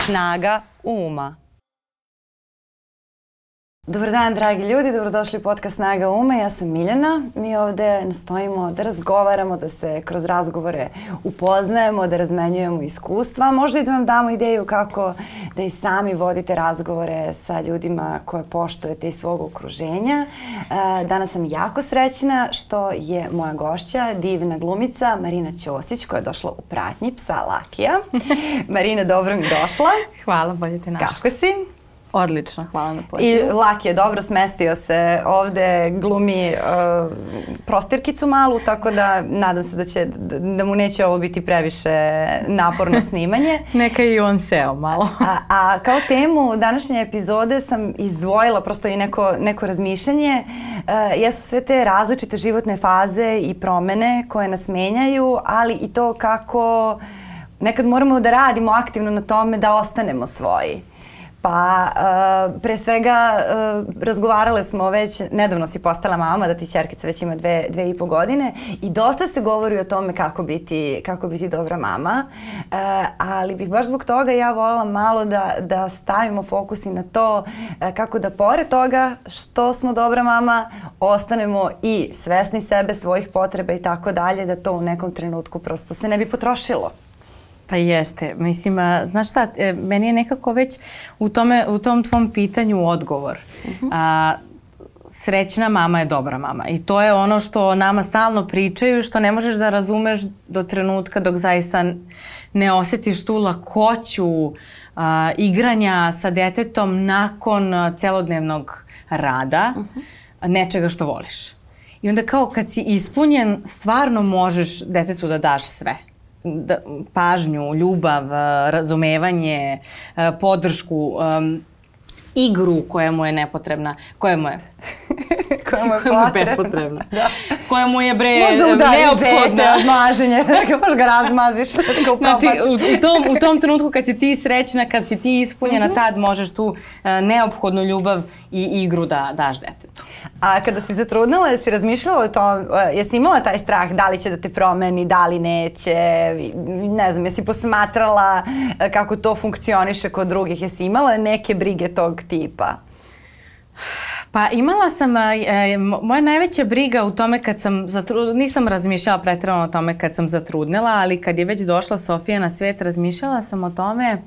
Snaga uma. Dobar dan, dragi ljudi, dobrodošli u podcast Snaga Uma. Ja sam Miljana. Mi ovde nastojimo da razgovaramo, da se kroz razgovore upoznajemo, da razmenjujemo iskustva, možda i da vam damo ideju kako da i sami vodite razgovore sa ljudima koje poštujete iz svog okruženja. E, danas sam jako srećna što je moja gošća, divna glumica Marina Ćosić, koja je došla u pratnji psa Lakija. Marina, dobro mi došla. Hvala, bolje te našla. Kako si? Odlično, hvala na pozivu. I Laki je dobro smestio se ovde, glumi uh, prostirkicu malu, tako da nadam se da, će, da mu neće ovo biti previše naporno snimanje. Neka i on seo malo. a, a kao temu današnje epizode sam izdvojila prosto i neko, neko razmišljanje. Uh, jesu sve te različite životne faze i promene koje nas menjaju, ali i to kako nekad moramo da radimo aktivno na tome da ostanemo svoji. Pa, uh, pre svega, uh, razgovarale smo već, nedavno si postala mama, da ti čerkica već ima dve, dve i po godine i dosta se govori o tome kako biti, kako biti dobra mama, uh, ali bih baš zbog toga ja voljela malo da, da stavimo fokus i na to uh, kako da pored toga što smo dobra mama, ostanemo i svesni sebe, svojih potreba i tako dalje, da to u nekom trenutku prosto se ne bi potrošilo. Pa jeste. Mislim, a, znaš šta, e, meni je nekako već u, tome, u tom tvom pitanju odgovor. Uh mhm. -huh. a, srećna mama je dobra mama. I to je ono što nama stalno pričaju, što ne možeš da razumeš do trenutka dok zaista ne osetiš tu lakoću a, igranja sa detetom nakon celodnevnog rada, uh mhm. -huh. nečega što voliš. I onda kao kad si ispunjen, stvarno možeš detetu da daš sve da, pažnju, ljubav, razumevanje, podršku, um, igru koja mu je nepotrebna, koja mu je koja mu je potrebna. bespotrebna. da. Koja mu je bre Možda udariš dete od maženja, da možda ga razmaziš. Da ga znači, u, u, tom, u tom trenutku kad si ti srećna, kad si ti ispunjena, mm -hmm. tad možeš tu uh, neophodnu ljubav i igru da daš detetu. A kada si zatrudnila, jesi razmišljala o tom, jesi imala taj strah da li će da te promeni, da li neće, ne znam, jesi posmatrala kako to funkcioniše kod drugih, jesi imala neke brige tog tipa? Pa imala sam, e, moja najveća briga u tome kad sam, zatrudnila, nisam razmišljala pretredno o tome kad sam zatrudnila, ali kad je već došla Sofija na svet, razmišljala sam o tome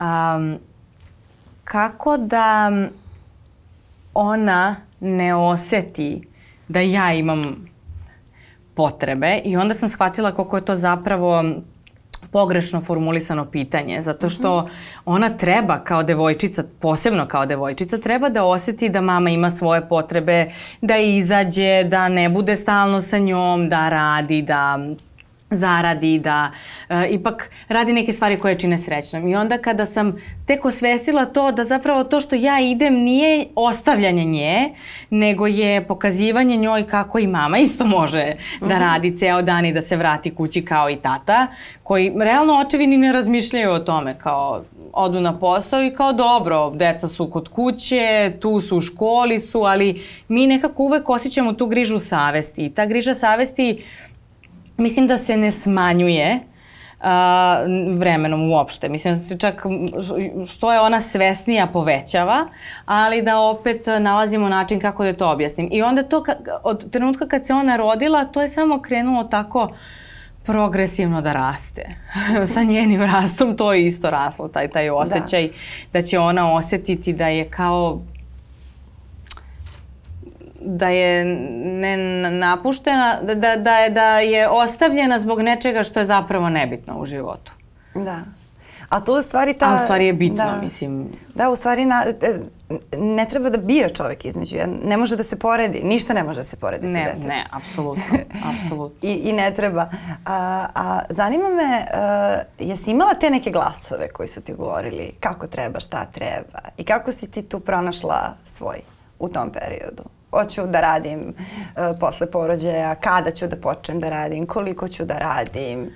um, kako da ona ne oseti da ja imam potrebe i onda sam shvatila koliko je to zapravo pogrešno formulisano pitanje, zato što ona treba kao devojčica, posebno kao devojčica, treba da oseti da mama ima svoje potrebe, da izađe, da ne bude stalno sa njom, da radi, da zaradi, da e, ipak radi neke stvari koje čine srećnom. I onda kada sam tek osvestila to da zapravo to što ja idem nije ostavljanje nje, nego je pokazivanje njoj kako i mama isto može da mhm. radi ceo dan i da se vrati kući kao i tata, koji realno očevi ni ne razmišljaju o tome kao odu na posao i kao dobro, deca su kod kuće, tu su u školi su, ali mi nekako uvek osjećamo tu grižu savesti i ta griža savesti uh, mislim da se ne smanjuje uh, vremenom uopšte. Mislim da se čak što je ona svesnija povećava, ali da opet nalazimo način kako da to objasnim. I onda to od trenutka kad se ona rodila, to je samo krenulo tako progresivno da raste. Sa njenim rastom to je isto raslo, taj, taj osjećaj da. da će ona osetiti da je kao da je ne napuštena, da, da, da, je, da je ostavljena zbog nečega što je zapravo nebitno u životu. Da. A to u stvari ta... A u stvari je bitno, da, mislim. Da, u stvari na, e, ne treba da bira čovek između. Ne može da se poredi, ništa ne može da se poredi ne, sa detetom. Ne, apsolutno, apsolutno. I, I ne treba. A, a zanima me, a, e, jesi imala te neke glasove koji su ti govorili kako treba, šta treba i kako si ti tu pronašla svoj u tom periodu? Hoću da radim uh, posle porođaja, kada ću da počnem da radim, koliko ću da radim,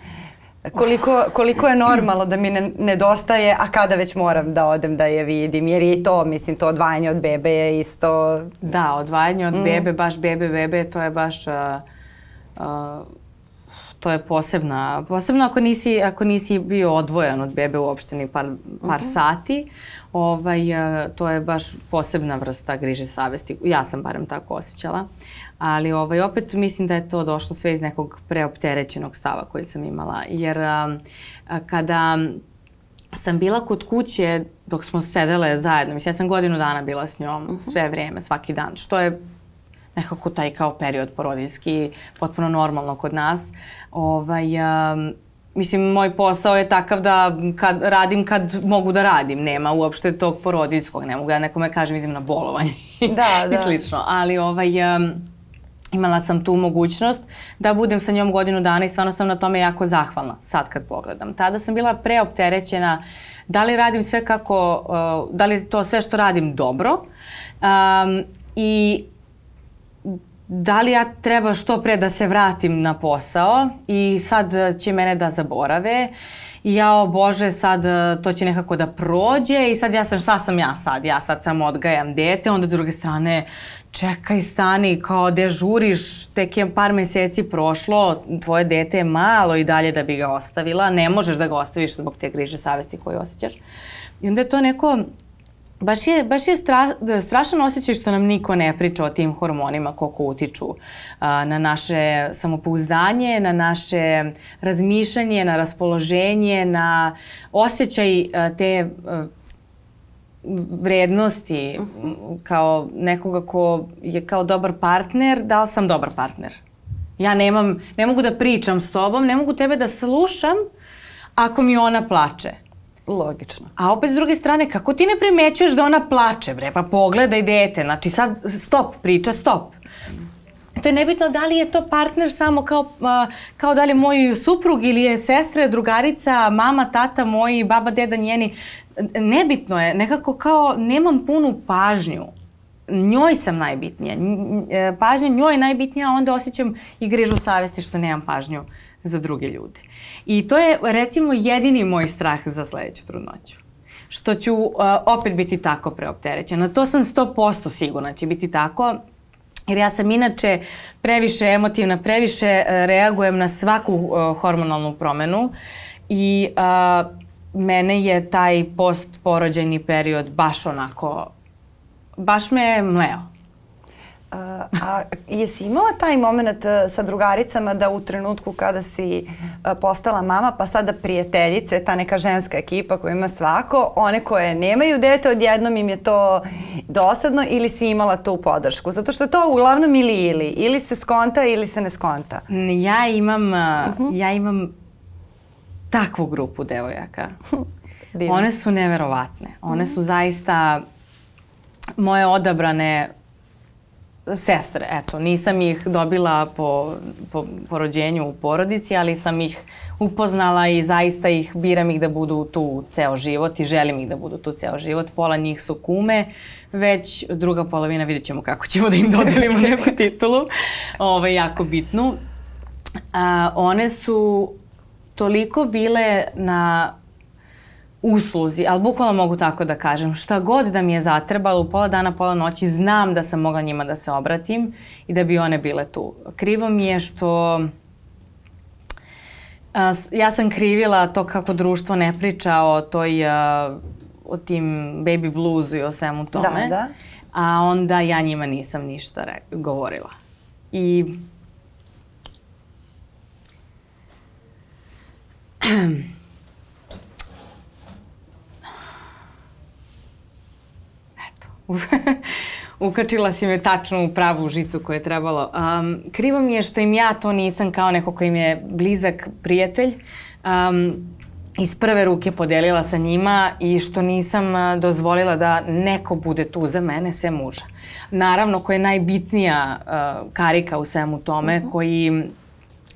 koliko, koliko je normalno da mi ne, nedostaje, a kada već moram da odem da je vidim, jer i to, mislim, to odvajanje od bebe je isto... Da, odvajanje od mm. bebe, baš bebe, bebe, to je baš... Uh, uh, to je posebna, posebno ako nisi, ako nisi bio odvojen od bebe uopšte ni par, par -huh. sati, ovaj, e, to je baš posebna vrsta griže savesti. Ja sam barem tako osjećala. Ali ovaj, opet mislim da je to došlo sve iz nekog preopterećenog stava koji sam imala. Jer a, a, kada sam bila kod kuće dok smo sedele zajedno, mislim ja sam godinu dana bila s njom uh -huh. sve vreme, svaki dan, što je nekako taj kao period porodiljski, potpuno normalno kod nas. Ovaj, um, mislim, moj posao je takav da kad radim kad mogu da radim. Nema uopšte tog porodiljskog, ne mogu ja nekome kažem idem na bolovanje da, da. i slično. Ali ovaj, um, imala sam tu mogućnost da budem sa njom godinu dana i stvarno sam na tome jako zahvalna sad kad pogledam. Tada sam bila preopterećena da li radim sve kako, uh, da li to sve što radim dobro um, i da li ja treba što pre da se vratim na posao i sad će mene da zaborave i o Bože, sad to će nekako da prođe i sad ja sam, šta sam ja sad? Ja sad samo odgajam dete, onda s druge strane čekaj, stani, kao dežuriš, tek je par meseci prošlo, tvoje dete je malo i dalje da bi ga ostavila, ne možeš da ga ostaviš zbog te griže savesti koje osjećaš. I onda je to neko baš je, baš je stra, strašan osjećaj što nam niko ne priča o tim hormonima koliko utiču a, na naše samopouzdanje, na naše razmišljanje, na raspoloženje, na osjećaj a, te a, vrednosti kao nekoga ko je kao dobar partner, da li sam dobar partner? Ja nemam, ne mogu da pričam s tobom, ne mogu tebe da slušam ako mi ona plače. Logično. A opet s druge strane, kako ti ne primećuješ da ona plače, bre, pa pogledaj dete, znači sad stop, priča stop. To je nebitno da li je to partner samo kao, kao da li je moj suprug ili je sestra, drugarica, mama, tata moji, baba, deda njeni. Nebitno je, nekako kao nemam punu pažnju. Njoj sam najbitnija. E, pažnja njoj je najbitnija, a onda osjećam i grižu savesti što nemam pažnju za druge ljude. I to je recimo jedini moj strah za sledeću trudnoću što ću uh, opet biti tako preopterećena. To sam 100% sigurna će biti tako, jer ja sam inače previše emotivna, previše uh, reagujem na svaku uh, hormonalnu promenu i uh, mene je taj postporođajni period baš onako, baš me mleo. A, a jesi imala taj moment e, sa drugaricama da u trenutku kada si e, postala mama, pa sada prijateljice, ta neka ženska ekipa koja ima svako, one koje nemaju dete, odjednom im je to dosadno ili si imala tu podršku? Zato što to uglavnom ili ili. Ili se skonta ili se ne skonta. Ja imam, uh -huh. Mhm. ja imam takvu grupu devojaka. Divno. One su neverovatne. One su zaista moje odabrane sestre, eto, nisam ih dobila po, po, po rođenju u porodici, ali sam ih upoznala i zaista ih biram ih da budu tu ceo život i želim ih da budu tu ceo život. Pola njih su kume, već druga polovina vidjet ćemo kako ćemo da im dodelimo neku titulu, ovaj, jako bitnu. A, one su toliko bile na usluzi, ali bukvalno mogu tako da kažem, šta god da mi je zatrebalo u pola dana, pola noći, znam da sam mogla njima da se obratim i da bi one bile tu. Krivo mi je što a, ja sam krivila to kako društvo ne priča o toj a, o tim baby bluesu i o svemu tome. Da, da. A onda ja njima nisam ništa re, govorila. I ukačila si me tačno u pravu žicu koju je trebalo. Um, krivo mi je što im ja to nisam kao neko koji im je blizak prijatelj. Um, iz prve ruke podelila sa njima i što nisam dozvolila da neko bude tu za mene, sve muža. Naravno, koja je najbitnija uh, karika u svemu tome, uh mhm. -huh. koji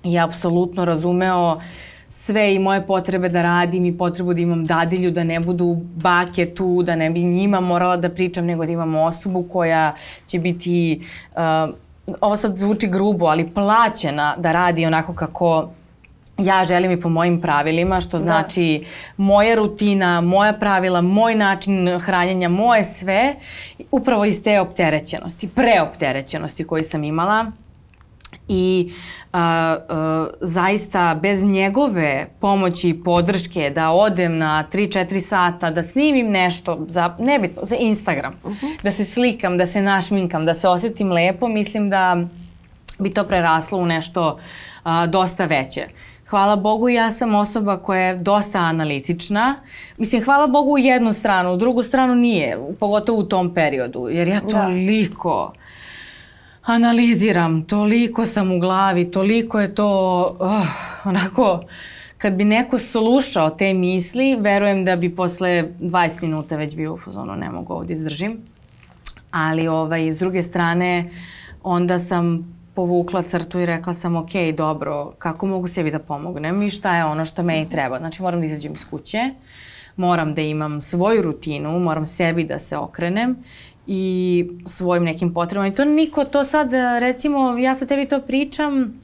je apsolutno razumeo uh, sve i moje potrebe da radim i potrebu da imam dadilju, da ne budu bake tu, da ne bi njima morala da pričam, nego da imam osobu koja će biti, uh, ovo sad zvuči grubo, ali plaćena da radi onako kako ja želim i po mojim pravilima, što da. znači da. moja rutina, moja pravila, moj način hranjenja, moje sve, upravo iz te opterećenosti, preopterećenosti koju sam imala i a, a, zaista bez njegove pomoći i podrške da odem na 3-4 sata, da snimim nešto za, nebitno, za Instagram, uh -huh. da se slikam, da se našminkam, da se osetim lepo, mislim da bi to preraslo u nešto a, dosta veće. Hvala Bogu ja sam osoba koja je dosta analitična. Mislim, hvala Bogu u jednu stranu, u drugu stranu nije, pogotovo u tom periodu, jer ja da. toliko... Da analiziram, toliko sam u glavi, toliko je to oh, onako kad bi neko slušao te misli, verujem da bi posle 20 minuta već bio u fazonu, ne mogu ovdje izdržim. Ali ovaj, s druge strane, onda sam povukla crtu i rekla sam, ok, dobro, kako mogu sebi da pomognem i šta je ono što meni treba. Znači, moram da izađem iz kuće, moram da imam svoju rutinu, moram sebi da se okrenem i svojim nekim potrebama. I to niko to sad, recimo, ja sa tebi to pričam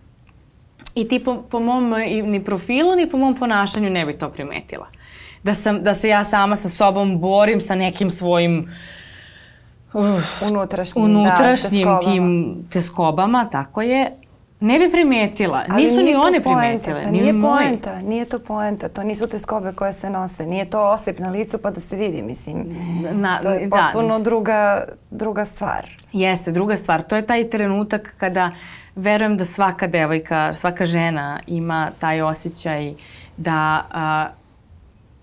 i ti po, po mom ni profilu, ni po mom ponašanju ne bi to primetila. Da, sam, da se ja sama sa sobom borim sa nekim svojim uh, unutrašnjim, unutrašnjim da, teskobama. tim teskobama, tako je ne bi primetila. Ali Nisu ni one primetile. Pa nije poenta, nije to poenta. To nisu te skobe koje se nose. Nije to osip na licu pa da se vidi, mislim. Na, to je da. potpuno da. druga, druga stvar. Jeste, druga stvar. To je taj trenutak kada verujem da svaka devojka, svaka žena ima taj osjećaj da a,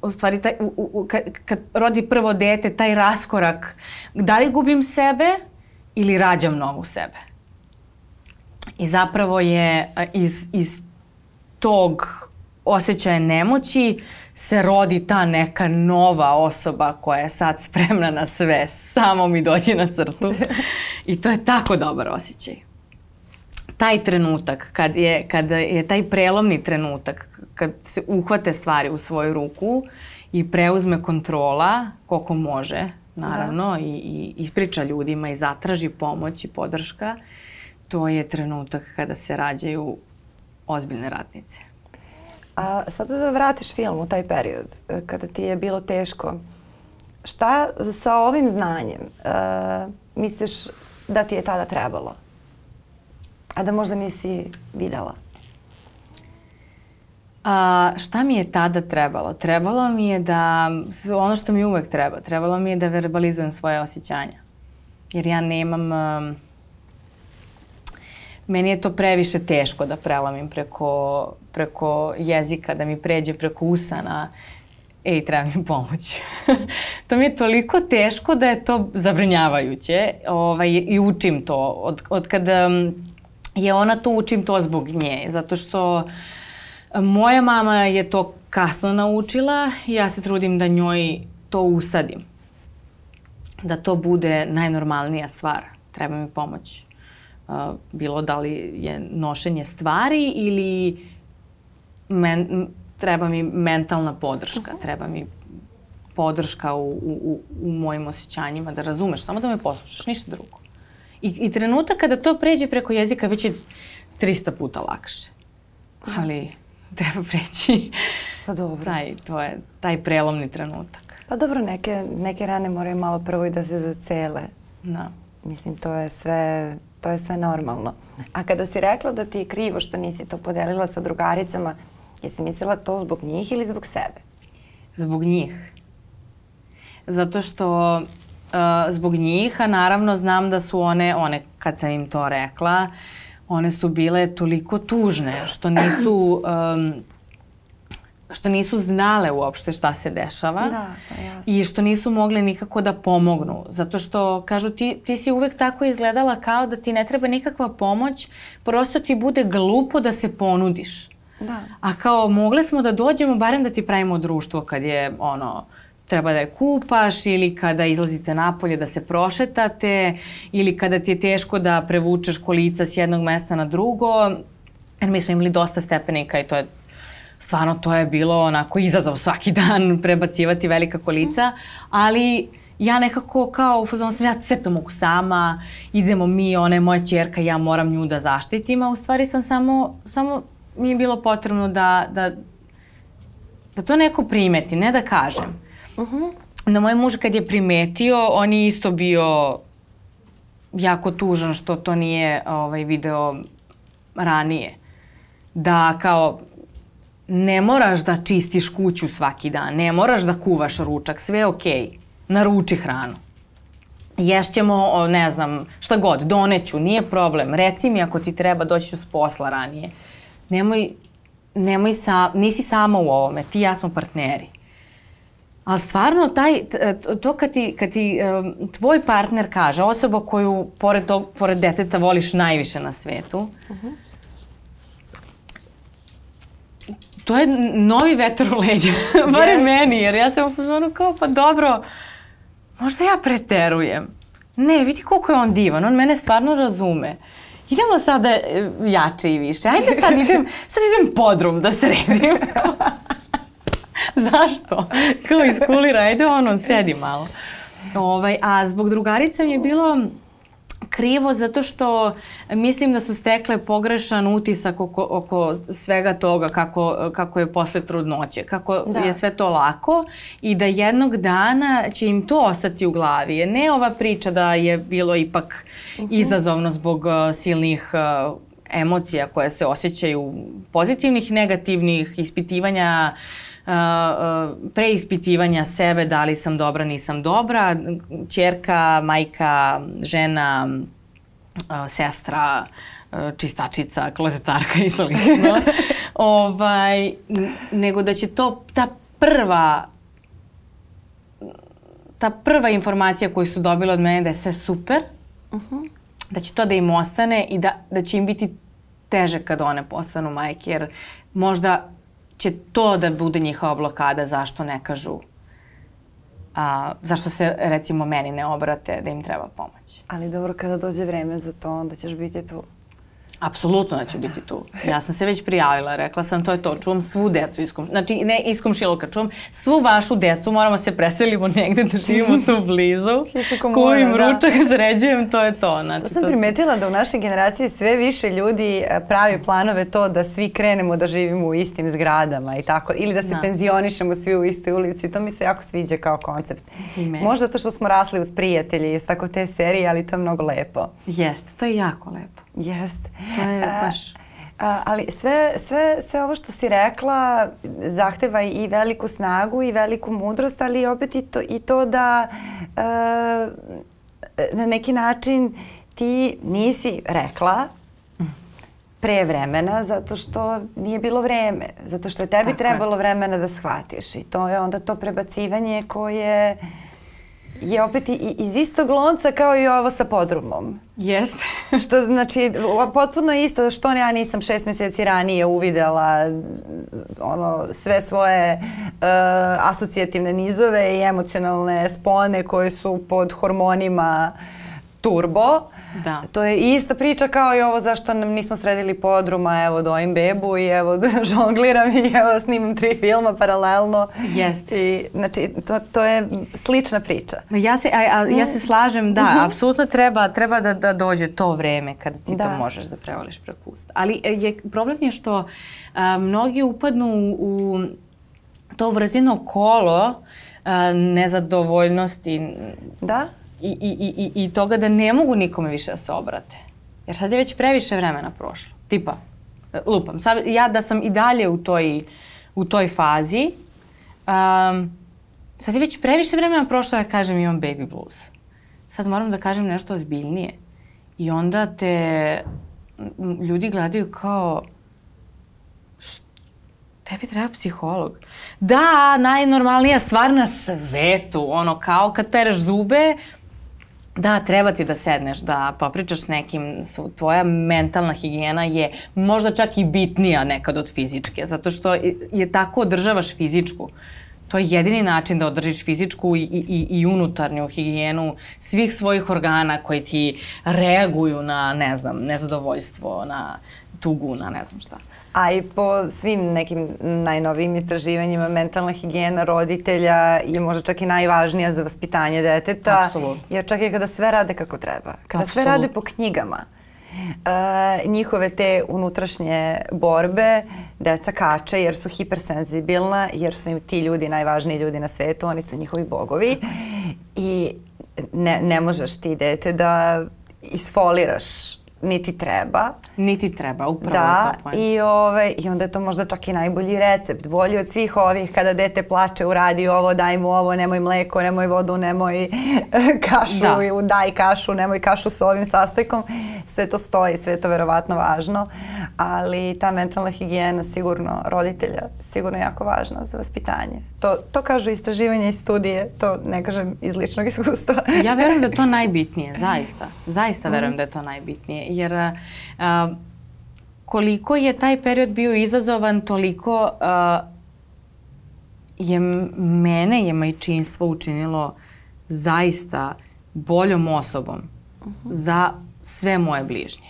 u stvari taj, u, u, kad, kad rodi prvo dete, taj raskorak, da li gubim sebe ili rađam novu sebe. I zapravo je iz, iz tog osjećaja nemoći se rodi ta neka nova osoba koja je sad spremna na sve, samo mi dođi na crtu. I to je tako dobar osjećaj. Taj trenutak, kad je, kad je taj prelomni trenutak, kad se uhvate stvari u svoju ruku i preuzme kontrola koliko može, naravno, da. i, i ispriča ljudima i zatraži pomoć i podrška, uh, to je trenutak kada se rađaju ozbiljne ratnice. A sada da vratiš film u taj period, e, kada ti je bilo teško, šta sa ovim znanjem uh, misliš da ti je tada trebalo? A da možda nisi videla? A, šta mi je tada trebalo? Trebalo mi je da, ono što mi uvek treba, trebalo mi je da verbalizujem svoje osjećanja. Jer ja nemam... Um, meni je to previše teško da prelamim preko, preko jezika, da mi pređe preko usana ej, treba mi pomoć. to mi je toliko teško da je to zabrinjavajuće ovaj, i učim to. Od, od kada je ona to, učim to zbog nje. Zato što moja mama je to kasno naučila i ja se trudim da njoj to usadim. Da to bude najnormalnija stvar. Treba mi pomoć bilo da li je nošenje stvari ili men, treba mi mentalna podrška, uh mhm. -huh. treba mi podrška u, u, u mojim osjećanjima, da razumeš, samo da me poslušaš, ništa drugo. I, I trenutak kada to pređe preko jezika već je 300 puta lakše. Ali treba preći pa dobro. taj, to je, taj prelomni trenutak. Pa dobro, neke, neke rane moraju malo prvo i da se zacele. Da. Mislim, to je sve to je sve normalno. A kada si rekla da ti je krivo što nisi to podelila sa drugaricama, jesi mislila to zbog njih ili zbog sebe? Zbog njih. Zato što uh, zbog njih, a naravno znam da su one, one kad sam im to rekla, one su bile toliko tužne što nisu um, što nisu znale uopšte šta se dešava da, pa jasno. i što nisu mogle nikako da pomognu. Zato što, kažu, ti, ti si uvek tako izgledala kao da ti ne treba nikakva pomoć, prosto ti bude glupo da se ponudiš. Da. A kao mogle smo da dođemo barem da ti pravimo društvo kad je ono treba da je kupaš ili kada izlazite napolje da se prošetate ili kada ti je teško da prevučeš kolica s jednog mesta na drugo. Jer mi smo imali dosta stepenika i to je stvarno to je bilo onako izazov svaki dan prebacivati velika kolica, ali ja nekako kao u fazonu sam ja sve to mogu sama, idemo mi, ona je moja čerka, ja moram nju da zaštitim, a u stvari sam samo, samo mi je bilo potrebno da, da, da to neko primeti, ne da kažem. Uh -huh. Da moj muž kad je primetio, on je isto bio jako tužan što to nije ovaj, video ranije. Da kao ne moraš da čistiš kuću svaki dan, ne moraš da kuvaš ručak, sve je okej. Okay. Naruči hranu. Ješćemo, ne znam, šta god, doneću, nije problem. Reci mi ako ti treba, doći ću s posla ranije. Nemoj, nemoj sa, nisi sama u ovome, ti i ja smo partneri. Ali stvarno, taj, to kad ti, kad ti tvoj partner kaže, osoba koju pored, tog, pored deteta voliš najviše na svetu, uh -huh. To je novi vetar u leđa. Bare yes. meni, jer ja sam u fazonu kao, pa dobro, možda ja preterujem. Ne, vidi koliko je on divan, on mene stvarno razume. Idemo sada e, jače i više. Ajde sad idem, sad idem podrum da sredim. Zašto? Kao iskulira, ajde ono, sedi malo. Ovaj, a zbog drugarica mi je bilo krivo zato što mislim da su stekle pogrešan utisak oko, oko svega toga kako, kako je posle trudnoće, kako da. je sve to lako i da jednog dana će im to ostati u glavi. Ne ova priča da je bilo ipak uh mhm. -huh. izazovno zbog uh, silnih uh, emocija koje se osjećaju pozitivnih, negativnih, ispitivanja uh, preispitivanja sebe, da li sam dobra, nisam dobra, čerka, majka, žena, sestra, čistačica, klozetarka i slično. ovaj, nego da će to, ta prva ta prva informacija koju su dobili od mene da je sve super, uh -huh. da će to da im ostane i da, da će im biti teže kad one postanu majke, jer možda će to da bude njihova blokada zašto ne kažu a, zašto se recimo meni ne obrate da im treba pomoć. Ali dobro, kada dođe vreme za to, onda ćeš biti tu. Apsolutno da ću biti tu. Ja sam se već prijavila, rekla sam to je to, čuvam svu decu iz komšiluka, znači ne iz komšiluka, čuvam svu vašu decu, moramo se preselimo negde da živimo tu blizu, kuvim da. ručak, sređujem, to je to. Znači, to sam to primetila da u našoj generaciji sve više ljudi e, pravi planove to da svi krenemo da živimo u istim zgradama i tako, ili da se da. penzionišemo svi u istoj ulici, to mi se jako sviđa kao koncept. Možda to što smo rasli uz prijatelje i tako te serije, ali to je mnogo lepo. Jeste, to je jako lepo. Jeste. To je baš... A, ali sve, sve, sve ovo što si rekla zahteva i veliku snagu i veliku mudrost, ali opet i to, i to da a, na neki način ti nisi rekla pre vremena zato što nije bilo vreme, zato što je tebi Tako trebalo je. vremena da shvatiš i to je onda to prebacivanje koje je opet iz istog lonca kao i ovo sa podrumom. Jeste. što znači potpuno isto što ja nisam šest meseci ranije uvidela ono sve svoje uh, asocijativne nizove i emocionalne spone koje su pod hormonima turbo Da. To je ista priča kao i ovo zašto nam nismo sredili podruma, evo dojim bebu i evo žongliram i evo snimam tri filma paralelno. Jeste. I, znači, to, to je slična priča. Ja se, a, a, ja se slažem, da, mhm. apsolutno treba, treba da, da dođe to vreme kada ti da. to možeš da prevališ preko usta. Ali e, je, problem je što a, mnogi upadnu u to vrzino kolo nezadovoljnosti. Da? I, i, i, i toga da ne mogu nikome više da se obrate. Jer sad je već previše vremena prošlo. Tipa, lupam, sad, ja da sam i dalje u toj, u toj fazi, um, sad je već previše vremena prošlo da kažem imam baby blues. Sad moram da kažem nešto ozbiljnije. I onda te ljudi gledaju kao tebi treba psiholog. Da, najnormalnija stvar na svetu, ono kao kad pereš zube, Da, treba ti da sedneš, da popričaš s nekim, tvoja mentalna higijena je možda čak i bitnija nekad od fizičke, zato što je tako održavaš fizičku. To je jedini način da održiš fizičku i, i, i unutarnju higijenu svih svojih organa koji ti reaguju na, ne znam, nezadovoljstvo, na tugu, na ne znam šta. A i po svim nekim najnovijim istraživanjima mentalna higijena roditelja je možda čak i najvažnija za vaspitanje deteta. Absolutno. Jer čak i kada sve rade kako treba, kada Absolut. sve rade po knjigama, Uh, njihove te unutrašnje borbe deca kače jer su hipersenzibilna, jer su im ti ljudi najvažniji ljudi na svetu, oni su njihovi bogovi i ne, ne možeš ti dete da isfoliraš niti treba. Niti treba, upravo da, to point. i, ove, i onda je to možda čak i najbolji recept. Bolji od svih ovih kada dete plače, uradi ovo, daj mu ovo, nemoj mleko, nemoj vodu, nemoj kašu, da. daj kašu, nemoj kašu sa ovim sastojkom. Sve to stoji, sve je to verovatno važno, ali ta mentalna higijena sigurno roditelja sigurno jako važna za vaspitanje. To, to kažu istraživanja i studije, to ne kažem iz ličnog iskustva. ja verujem da je to najbitnije, zaista. Zaista verujem da je to najbitnije jer a, koliko je taj period bio izazovan, toliko a, je mene je majčinstvo učinilo zaista boljom osobom uh -huh. za sve moje bližnje.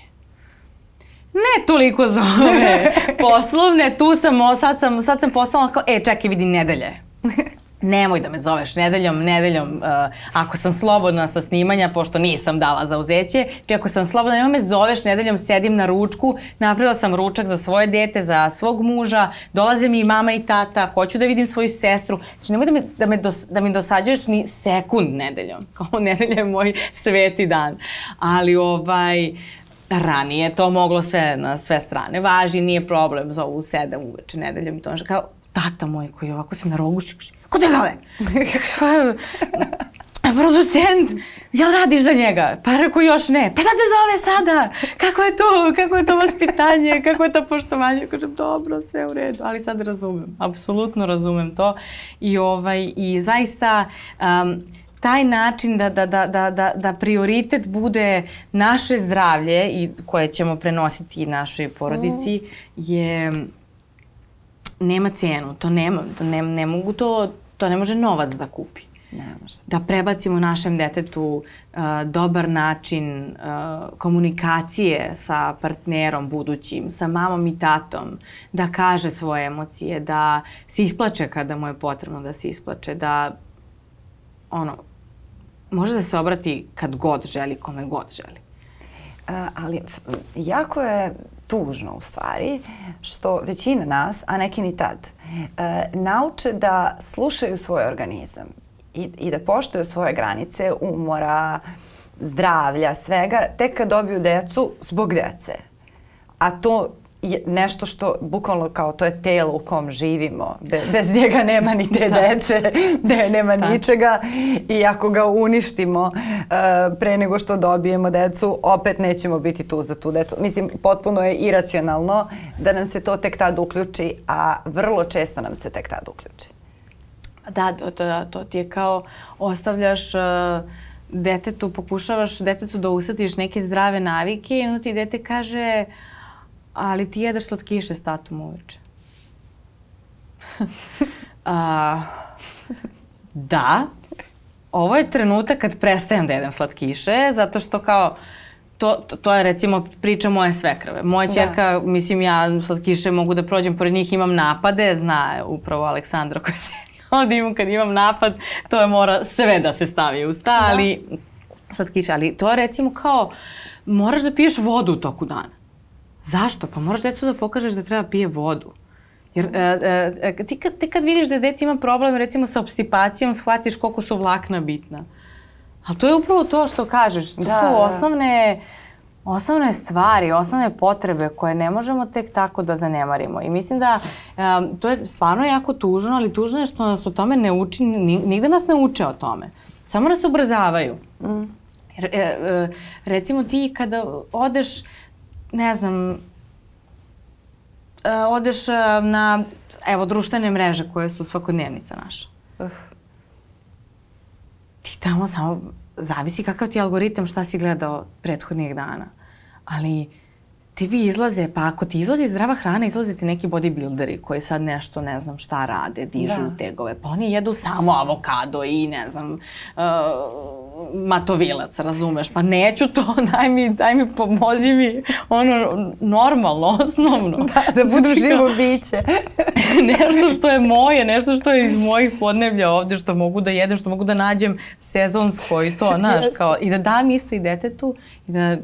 Ne toliko za ove poslovne, tu sam, sad sam, sad sam postala kao, e, čekaj, vidi, nedelje nemoj da me zoveš nedeljom, nedeljom, uh, ako sam slobodna sa snimanja, pošto nisam dala za uzeće, či ako sam slobodna, nemoj me zoveš nedeljom, sedim na ručku, napravila sam ručak za svoje dete, za svog muža, dolaze mi i mama i tata, hoću da vidim svoju sestru, znači nemoj da, me, da, me dos, da mi dosađuješ ni sekund nedeljom, kao nedelja je moj sveti dan, ali ovaj, ranije to moglo sve na sve strane. Važi, nije problem, zovu sedam uveče nedeljom i to kao tata moj koji ovako se naroguši, ko te zove? producent, jel radiš za njega? Pa rekao još ne. Pa šta te zove sada? Kako je to? Kako je to vaspitanje? Kako je to poštovanje? Kažem, dobro, sve u redu. Ali sad razumem. Apsolutno razumem to. I, ovaj, i zaista... Um, taj način da, da, da, da, da, da prioritet bude naše zdravlje i koje ćemo prenositi našoj porodici mm. je nema cenu, to nema, to ne, ne mogu to, to ne može novac da kupi. Ne može. Da prebacimo našem detetu uh, dobar način uh, komunikacije sa partnerom budućim, sa mamom i tatom, da kaže svoje emocije, da se isplače kada mu je potrebno da se isplače, da ono, može da se obrati kad god želi, kome god želi. A, ali jako je tužno u stvari što većina nas, a neki ni tad, e, nauče da slušaju svoj organizam i, i da poštuju svoje granice umora, zdravlja, svega, tek kad dobiju decu zbog dece. A to je nešto što bukvalno kao to je telo u kom živimo. Be, bez njega nema ni te da. dece, ne, nema da. ničega i ako ga uništimo uh, pre nego što dobijemo decu, opet nećemo biti tu za tu decu. Mislim, potpuno je iracionalno da nam se to tek tad uključi, a vrlo često nam se tek tad uključi. Da, to, to, to ti je kao ostavljaš uh, detetu, pokušavaš detetu da usatiš neke zdrave navike i onda ti dete kaže uh, ali ti jedeš slatkiše s tatom uveče. A, da, ovo je trenutak kad prestajem da jedem slatkiše, zato što kao, to, to, to je recimo priča moje svekrave. Moja čerka, da. mislim ja slatkiše mogu da prođem pored njih, imam napade, zna upravo Aleksandra koja se ovdje imam kad imam napad, to je mora sve da se stavi u sta, da. ali slatkiše, ali to je recimo kao, moraš da piješ vodu u toku dana. Zašto? Pa moraš decu da pokažeš da treba pije vodu. Jer e, e, e, ti, kad, ti kad vidiš da dete ima problem recimo sa obstipacijom, shvatiš koliko su vlakna bitna. Ali to je upravo to što kažeš. To da, su da. osnovne, osnovne stvari, osnovne potrebe koje ne možemo tek tako da zanemarimo. I mislim da um, to je stvarno jako tužno, ali tužno je što nas o tome ne uči, nigde nas ne uče o tome. Samo nas ubrzavaju. Mm. Jer, e, e, recimo ti kada odeš ne znam, uh, odeš uh, na, evo, društvene mreže koje su svakodnevnica naša. Uh. Ti tamo samo, zavisi kakav ti je algoritam, šta si gledao prethodnih dana. Ali tebi izlaze, pa ako ti izlazi zdrava hrana, izlaze ti neki bodybuilderi koji sad nešto, ne znam šta rade, dižu da. tegove, pa oni jedu samo avokado i ne znam, uh, matovilac, razumeš? Pa neću to, daj mi, daj mi, pomozi mi, ono, normalno, osnovno. Da, da budu znači, živo biće. nešto što je moje, nešto što je iz mojih podneblja ovde, što mogu da jedem, što mogu da nađem sezonsko i to, znaš, kao, i da dam isto i detetu i da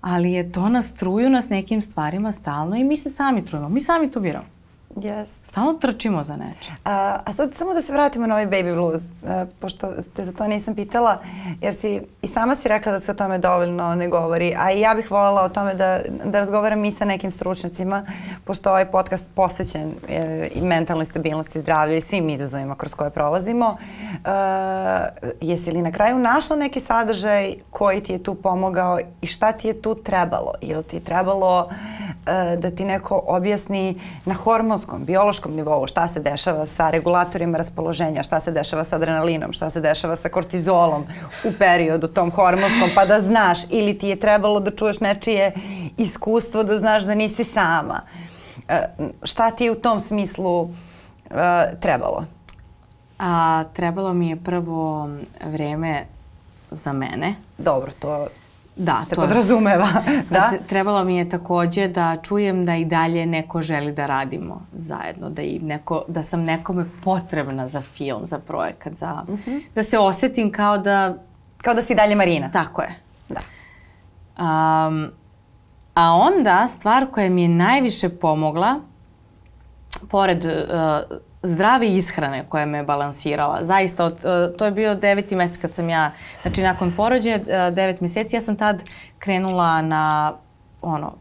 ali je to nas truju nas nekim stvarima stalno i mi se sami trujemo. Mi sami to biramo. Yes. Stalno trčimo za nečem. A, a sad samo da se vratimo na ovaj baby blues, a, pošto te za to nisam pitala, jer si i sama si rekla da se o tome dovoljno ne govori, a i ja bih voljela o tome da, da razgovaram i sa nekim stručnjacima, pošto ovaj podcast posvećen e, i mentalnoj stabilnosti zdravlja i svim izazovima kroz koje prolazimo. A, jesi li na kraju našla neki sadržaj koji ti je tu pomogao i šta ti je tu trebalo? Ili ti je trebalo a, da ti neko objasni na hormonskom hormonskom, biološkom nivou, šta se dešava sa regulatorima raspoloženja, šta se dešava sa adrenalinom, šta se dešava sa kortizolom u periodu tom hormonskom, pa da znaš ili ti je trebalo da čuješ nečije iskustvo da znaš da nisi sama. E, šta ti je u tom smislu e, trebalo? A, trebalo mi je prvo vreme za mene. Dobro, to Da, se to podrazumeva. da? Trebalo mi je takođe da čujem da i dalje neko želi da radimo zajedno, da, i neko, da sam nekome potrebna za film, za projekat, za, uh mhm. -huh. da se osetim kao da... Kao da si dalje Marina. Tako je. Da. Um, a onda stvar koja mi je najviše pomogla, pored uh, zdrave ishrane koja me balansirala. Zaista, od, e, to je bio deveti mesec kad sam ja, znači nakon porođaja, e, devet meseci, ja sam tad krenula na ono,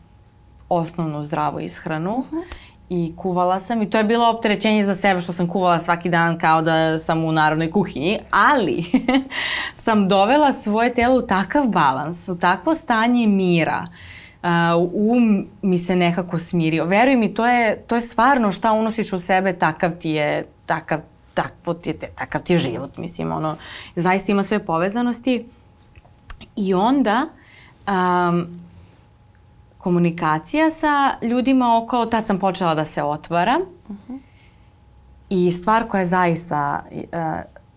osnovnu zdravu ishranu. Uh -huh. I kuvala sam i to je bilo opterećenje za sebe što sam kuvala svaki dan kao da sam u narodnoj kuhinji, ali sam dovela svoje telo u takav balans, u takvo stanje mira uh, um mi se nekako smirio. Veruj mi, to je, to je stvarno šta unosiš u sebe, takav ti je, takav, takav ti je, takav ti je život, mislim, ono, zaista ima sve povezanosti. I onda, um, komunikacija sa ljudima okolo, tad sam počela da se otvaram. Uh. I stvar koja je zaista uh,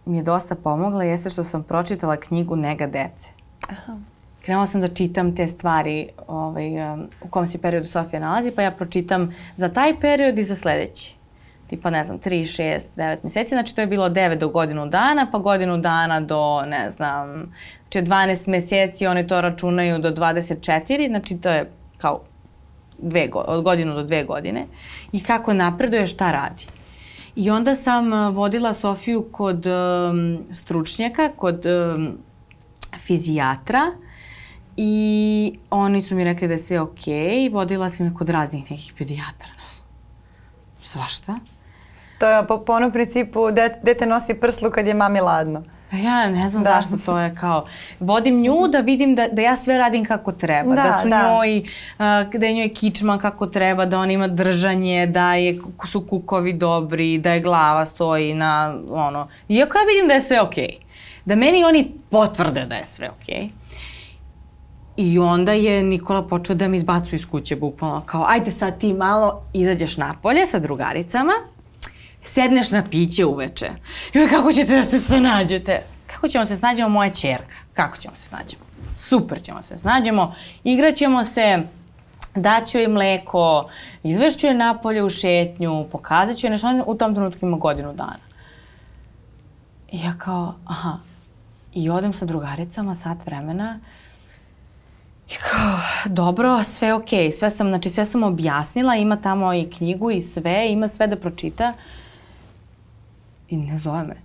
mi je dosta pomogla jeste što sam pročitala knjigu Nega dece. Aha krenula sam da čitam te stvari ovaj, u kom se periodu Sofija nalazi, pa ja pročitam za taj period i za sledeći. Tipa, ne znam, 3, 6, 9 meseci, znači to je bilo 9 do godinu dana, pa godinu dana do, ne znam, znači 12 meseci, oni to računaju do 24, znači to je kao dve, od godinu do dve godine i kako napreduje, šta radi. I onda sam uh, vodila Sofiju kod um, stručnjaka, kod um, fizijatra, I oni su mi rekli da je sve okej. Okay. Vodila sam me kod raznih nekih pedijatra. Svašta. To je po, po onom principu dete, dete nosi prslu kad je mami ladno. Da ja ne znam da. zašto to je kao, vodim nju da vidim da, da ja sve radim kako treba, da, da su da. njoj, uh, da je njoj kičma kako treba, da ona ima držanje, da je, su kukovi dobri, da je glava stoji na ono, iako ja vidim da je sve okej. Okay. Da meni oni potvrde da je sve okej. Okay I onda je Nikola počeo da mi izbacuje iz kuće, bukvalno kao, ajde sad ti malo izađeš napolje sa drugaricama, sedneš na piće uveče. I kako ćete da se snađete? Kako ćemo se snađemo moja čerka? Kako ćemo se snađemo? Super ćemo se snađemo, igraćemo se, daću joj mleko, izvešću je napolje u šetnju, pokazat ću je nešto, u tom trenutku ima godinu dana. I ja kao, aha, i odem sa drugaricama sat vremena, I kao, dobro, sve ok, sve sam, znači sve sam objasnila, ima tamo i knjigu i sve, ima sve da pročita. I ne zove me.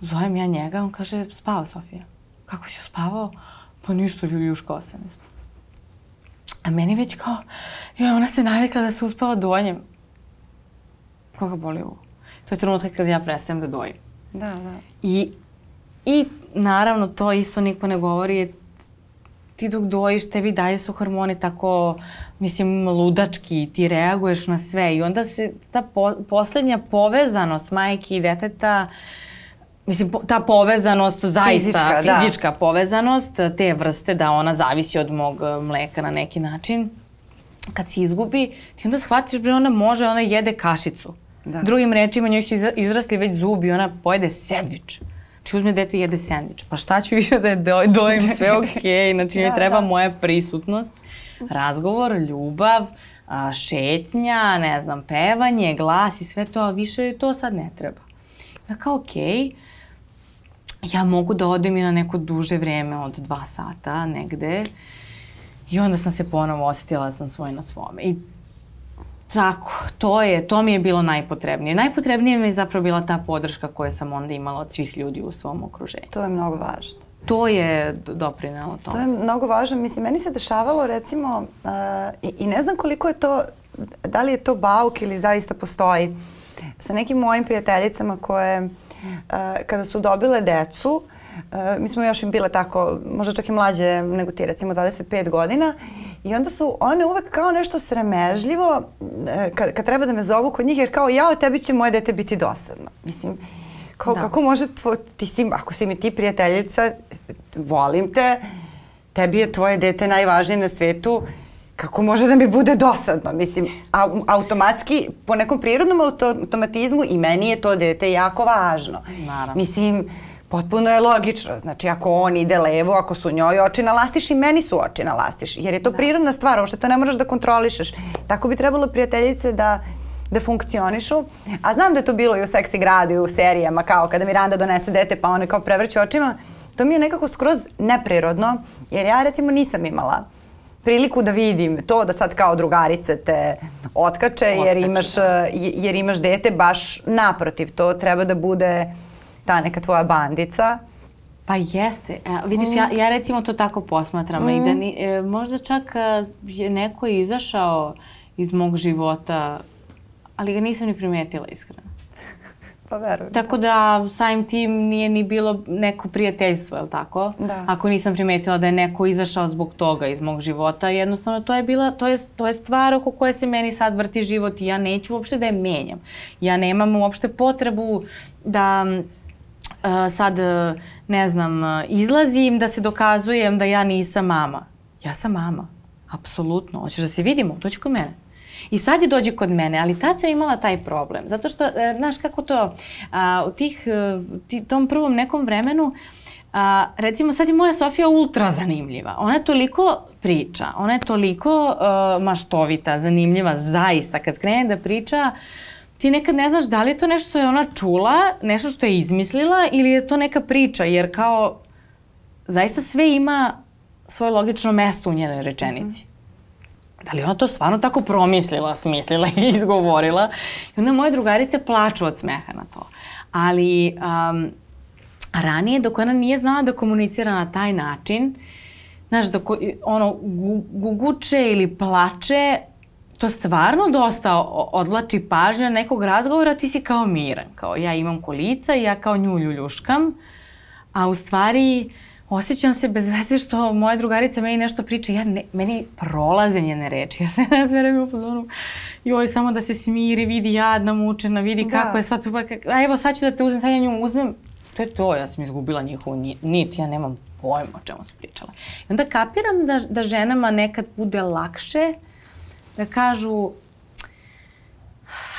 Zovem ja njega, on kaže, spava Sofija. Kako si uspavao? Pa ništa, Ljuška se ne spava. A meni već kao, joj, ona se navikla da se uspava dojenjem. Koga boli ovo? To je trenutak kada ja prestajem da dojim. Da, da. I, I naravno to isto niko ne govori, je ti dok dojiš, tebi dalje su hormoni tako, mislim, ludački, ti reaguješ na sve i onda se ta po, poslednja povezanost majke i deteta, mislim, po, ta povezanost zaista, fizička, da. fizička da. povezanost te vrste, da ona zavisi od mog e, mleka na neki način, kad se izgubi, ti onda shvatiš, bre, ona može, ona jede kašicu. Da. Drugim rečima, njoj su izrasli već zubi, ona pojede sandvič. Znači uzme dete i jede sandvič. Pa šta ću više da je do, dojem sve okej. Okay. Znači da, treba da. moja prisutnost, razgovor, ljubav, a, šetnja, ne znam, pevanje, glas i sve to, ali više to sad ne treba. Da kao okej, okay, ja mogu da odem i na neko duže vreme od dva sata negde i onda sam se ponovo osetila da sam svoj na svome. I Tako, to je, to mi je bilo najpotrebnije. Najpotrebnije mi je zapravo bila ta podrška koju sam onda imala od svih ljudi u svom okruženju. To je mnogo važno. To je doprinelo tome. To je mnogo važno. Mislim, meni se dešavalo recimo, uh, i, i ne znam koliko je to, da li je to bauk ili zaista postoji, sa nekim mojim prijateljicama koje, uh, kada su dobile decu, Uh, mi smo još im bile tako, možda čak i mlađe nego ti, recimo 25 godina. I onda su one uvek kao nešto sramežljivo kad, kad treba da me zovu kod njih, jer kao ja od tebi će moje dete biti dosadno. Mislim, kao, da. kako može tvo, ti si, ako si mi ti prijateljica, volim te, tebi je tvoje dete najvažnije na svetu, kako može da mi bude dosadno? Mislim, a, automatski, po nekom prirodnom auto, automatizmu i meni je to dete jako važno. Naravno. Mislim, potpuno je logično. Znači, ako on ide levo, ako su njoj oči na lastiš i meni su oči na lastiš. Jer je to da. prirodna stvar, ovo što to ne možeš da kontrolišeš. Tako bi trebalo prijateljice da da funkcionišu. A znam da je to bilo i u seksi gradu i u serijama, kao kada Miranda donese dete pa one kao prevrću očima. To mi je nekako skroz neprirodno, jer ja recimo nisam imala priliku da vidim to da sad kao drugarice te otkače, jer imaš, da. jer imaš dete baš naprotiv. To treba da bude ta neka tvoja bandica. Pa jeste. E, vidiš, mm. ja, ja recimo to tako posmatram. Mm. I da ni, e, možda čak e, je neko izašao iz mog života, ali ga nisam ni primetila iskreno. Pa verujem. Tako da samim tim nije ni bilo neko prijateljstvo, je li tako? Da. Ako nisam primetila da je neko izašao zbog toga iz mog života, jednostavno to je bila, to je, to je stvar oko koje se meni sad vrti život i ja neću uopšte da je menjam. Ja nemam uopšte potrebu da sad, uh, ne znam, uh, izlazim da se dokazujem da ja nisam mama. Ja sam mama. Apsolutno. Hoćeš da se vidimo? Dođi kod mene. I sad je dođe kod mene, ali tad sam imala taj problem. Zato što, znaš kako to, a, u tih, ti, tom prvom nekom vremenu, a, recimo sad je moja Sofija ultra zanimljiva. Ona je toliko priča, ona je toliko uh, maštovita, zanimljiva, zaista. Kad krene da priča, uh, ti nekad ne znaš da li je to nešto što je ona čula, nešto što je izmislila ili je to neka priča, jer kao zaista sve ima svoje logično mesto u njenoj rečenici. Mm -hmm. Da li ona to stvarno tako promislila, smislila i izgovorila? I onda moje drugarice plaču od smeha na to. Ali um, ranije, dok ona nije znala da komunicira na taj način, znaš, dok ono guguče ili plače, to stvarno dosta odlači pažnja nekog razgovora, ti si kao miran, kao ja imam kolica i ja kao nju ljuljuškam, a u stvari osjećam se bez veze što moja drugarica meni nešto priča, ja ne, meni prolaze njene reči, ja se ne sve vreme u fazonu, joj, samo da se smiri, vidi jadna, mučena, vidi da. kako je sad, a evo sad ću da te uzmem, sad ja nju uzmem, to je to, ja sam izgubila njihovu nit, ja nemam pojma o čemu su pričala. I onda kapiram da, da ženama nekad bude lakše da kažu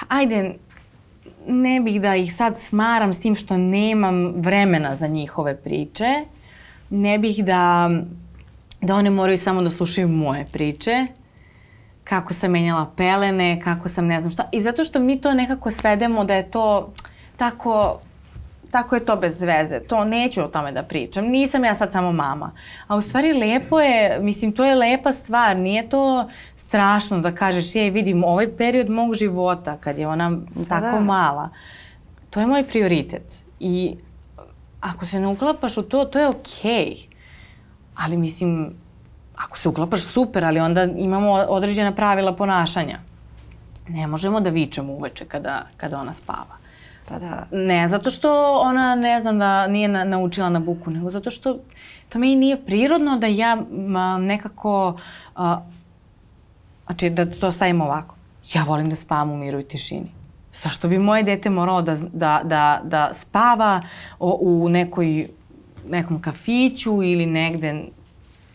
ajde, ne bih da ih sad smaram s tim što nemam vremena za njihove priče, ne bih da, da one moraju samo da slušaju moje priče, kako sam menjala pelene, kako sam ne znam šta. I zato što mi to nekako svedemo da je to tako tako je to bez veze. To neću o tome da pričam. Nisam ja sad samo mama. A u stvari lepo je, mislim, to je lepa stvar. Nije to strašno da kažeš, jej, vidim, ovaj period mog života, kad je ona tako da. mala, to je moj prioritet. I ako se ne uklapaš u to, to je okej. Okay. Ali mislim, ako se uklapaš, super, ali onda imamo određena pravila ponašanja. Ne možemo da vičemo uveče kada, kada ona spava. Pa da. Ne, zato što ona ne znam da nije na, naučila na buku, nego zato što to meni nije prirodno da ja ma, nekako, a, znači da to stavimo ovako. Ja volim da spavam u miru i tišini. Zašto bi moje dete moralo da, da, da, da spava o, u nekoj, nekom kafiću ili negde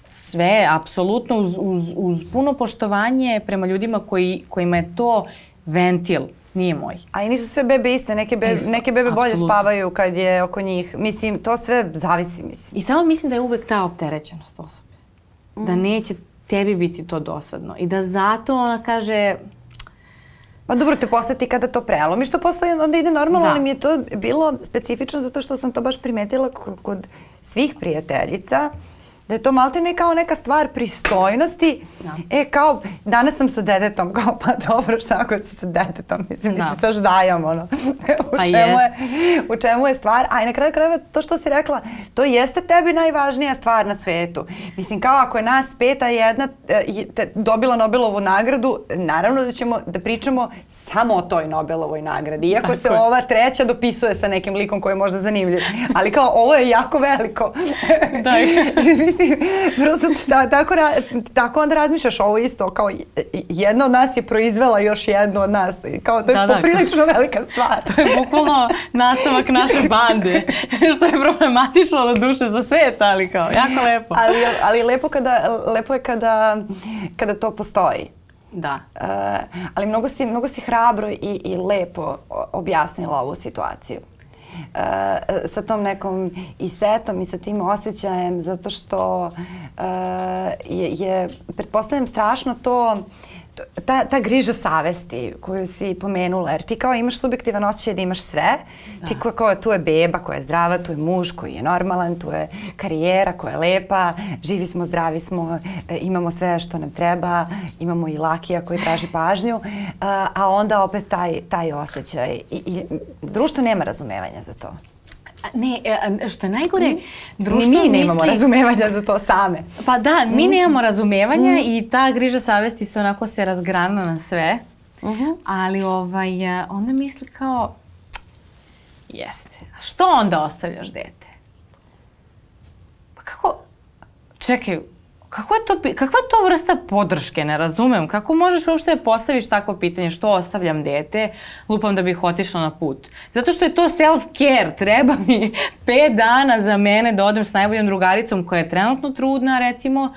sve, apsolutno uz, uz, uz puno poštovanje prema ljudima koji, kojima je to ventil nije moj. A i nisu sve bebe iste, neke, be, e, neke bebe bolje Absolutno. spavaju kad je oko njih. Mislim, to sve zavisi, mislim. I samo mislim da je uvek ta opterećenost osobe. Mm. Da neće tebi biti to dosadno. I da zato ona kaže... Pa dobro, te postati kada to prelomiš, to posle onda ide normalno, da. ali mi je to bilo specifično zato što sam to baš primetila kod svih prijateljica Da je to malte ne kao neka stvar pristojnosti. Da. E, kao, danas sam sa detetom, kao, pa dobro, šta ako si sa detetom? Mislim, da. Mi se saždajam, ono. u, Pa čemu je, u čemu je stvar? A i na kraju krajeva, to što si rekla, to jeste tebi najvažnija stvar na svetu. Mislim, kao ako je nas peta jedna e, te- dobila Nobelovu nagradu, naravno da ćemo da pričamo samo o toj Nobelovoj nagradi. Iako Tako se je. ova treća dopisuje sa nekim likom koji je možda zanimljiv. Ali kao, ovo je jako veliko. Da. Mislim, prosto ta, tako, ra- tako onda razmišljaš ovo isto, kao jedna od nas je proizvela još jednu od nas. I Kao, to je Da, da. poprilično velika stvar. To je bukvalno nastavak naše bande, što je problematično do duše za svet, ali kao, jako lepo. ali, ali lepo, kada, lepo je kada, kada to postoji. Da. Uh, ali mnogo si, mnogo si hrabro i, i lepo objasnila ovu situaciju. Uh, sa tom nekom i setom i sa tim osjećajem zato što uh, je, je pretpostavljam strašno to to- ta, ta griža savesti koju si pomenula, jer ti kao imaš subjektivan osjećaj da imaš sve, da. ti ko, ko, tu je beba koja je zdrava, tu je muž koji je normalan, tu je karijera koja je lepa, živi smo, zdravi smo, e, imamo sve što nam treba, imamo i lakija koji traži pažnju, a, a onda opet taj, taj osjećaj. I, I društvo nema razumevanja za to. Ne, e, što je najgore, Ni društvo mi nemamo misli- razumevanja za to same. Pa da, mi nemamo razumevanja i ta griža savesti se onako se razgrana na sve. Ali ovaj, e, onda misli kao, jeste, a što onda ostavljaš dete? Pa kako, čekaj, kako je to, kakva je to vrsta podrške, ne razumem. Kako možeš uopšte da postaviš takvo pitanje, što ostavljam dete, lupam da bih otišla na put. Zato što je to self-care, treba mi pet dana za mene da odem s najboljom drugaricom koja je trenutno trudna, recimo,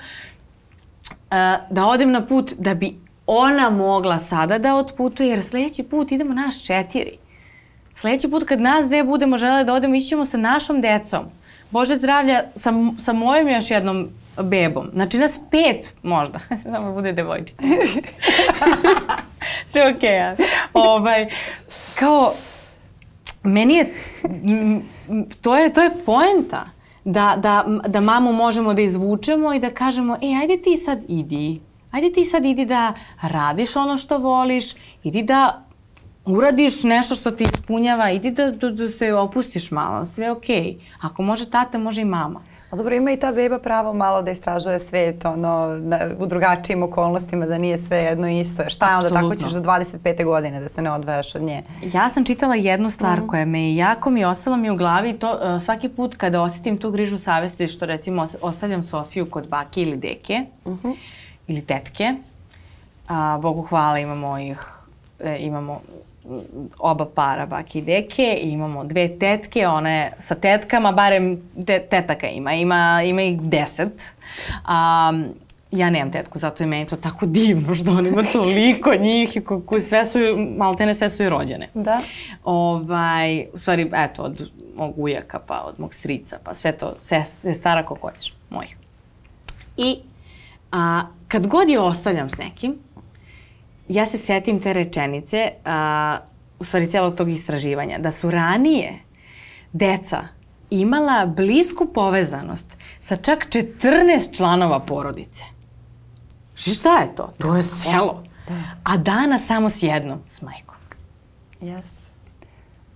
da odem na put da bi ona mogla sada da otputuje, jer sledeći put idemo nas četiri. Sledeći put kad nas dve budemo žele da odemo, ići ćemo sa našom decom. Bože zdravlja, sa, sa mojom još jednom bebom. Znači nas pet možda. Samo bude devojčica. Sve okej. Okay, ovaj, kao, meni je, to je, to je poenta. Da, da, da mamu možemo da izvučemo i da kažemo, e, ajde ti sad idi. Ajde ti sad idi da radiš ono što voliš, idi da uradiš nešto što te ispunjava, idi da, da, da se opustiš malo, sve je okej. Ako može tata, može i mama. A dobro, ima i ta beba pravo malo da istražuje svet, ono, da, u drugačijim okolnostima, da nije sve jedno isto. Šta je onda, tako Apsolutno. ćeš do 25. godine da se ne odvajaš od nje. Ja sam čitala jednu stvar koja me jako mi ostala mi u glavi to uh, svaki put kada osjetim tu grižu savesti što recimo os- ostavljam Sofiju kod bake ili deke ili tetke. A, Bogu hvala imamo ih, e, imamo mm, oba para bake i deke i imamo dve tetke, one sa tetkama, barem te, tetaka ima, ima, ima ih deset. A, ja nemam tetku, zato je meni to tako divno što on ima toliko njih i ko, ko, sve su, maltene sve su i rođene. Da. Ovaj, u stvari, eto, od mog ujaka, pa od mog strica, pa sve to, sve, sve stara ko hoćeš, mojih. I a, kad god je ostavljam s nekim, ja se setim te rečenice, a, u stvari celog tog istraživanja, da su ranije deca imala blisku povezanost sa čak 14 članova porodice. Šta je to? To je selo. A dana samo s jednom, s majkom. Jeste.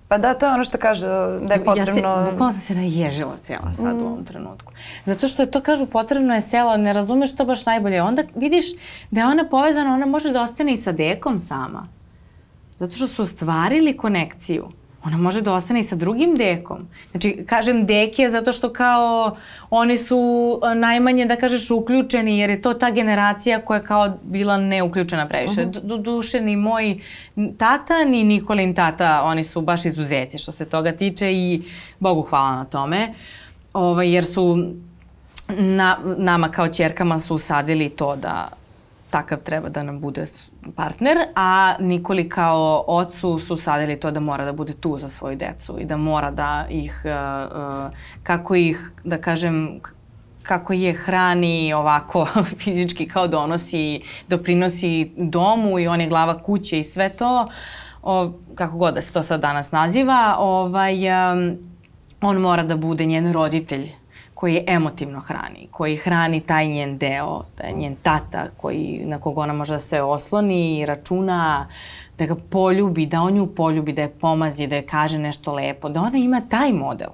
Pa da, to je ono što kažu da je potrebno... Ja se, bukvalno sam se naježila cijela sad u ovom trenutku. Zato što je to, kažu, potrebno je selo, ne razumeš to baš najbolje. Onda vidiš da je ona povezana, ona može da ostane i sa dekom sama. Zato što su ostvarili konekciju. Ona može da ostane i sa drugim dekom. Znači, kažem deke zato što kao oni su e, najmanje, da kažeš, uključeni, jer je to ta generacija koja je kao bila neuključena previše. Do, do duše ni moj tata, ni Nikolin tata, oni su baš izuzeci što se toga tiče i Bogu hvala na tome. Ovaj, jer su na, nama kao čerkama su usadili to da takav treba da nam bude partner, a Nikoli kao ocu su sadili to da mora da bude tu za svoju decu i da mora da ih, uh, uh, kako ih, da kažem, kako je hrani ovako fizički kao donosi, doprinosi domu i on je glava kuće i sve to, o, kako god da se to sad danas naziva, ovaj, um, on mora da bude njen roditelj koji emotivno hrani, koji hrani taj njen deo, taj njen tata koji, na koga ona može da se osloni, računa, da ga poljubi, da on nju poljubi, da je pomazi, da je kaže nešto lepo, da ona ima taj model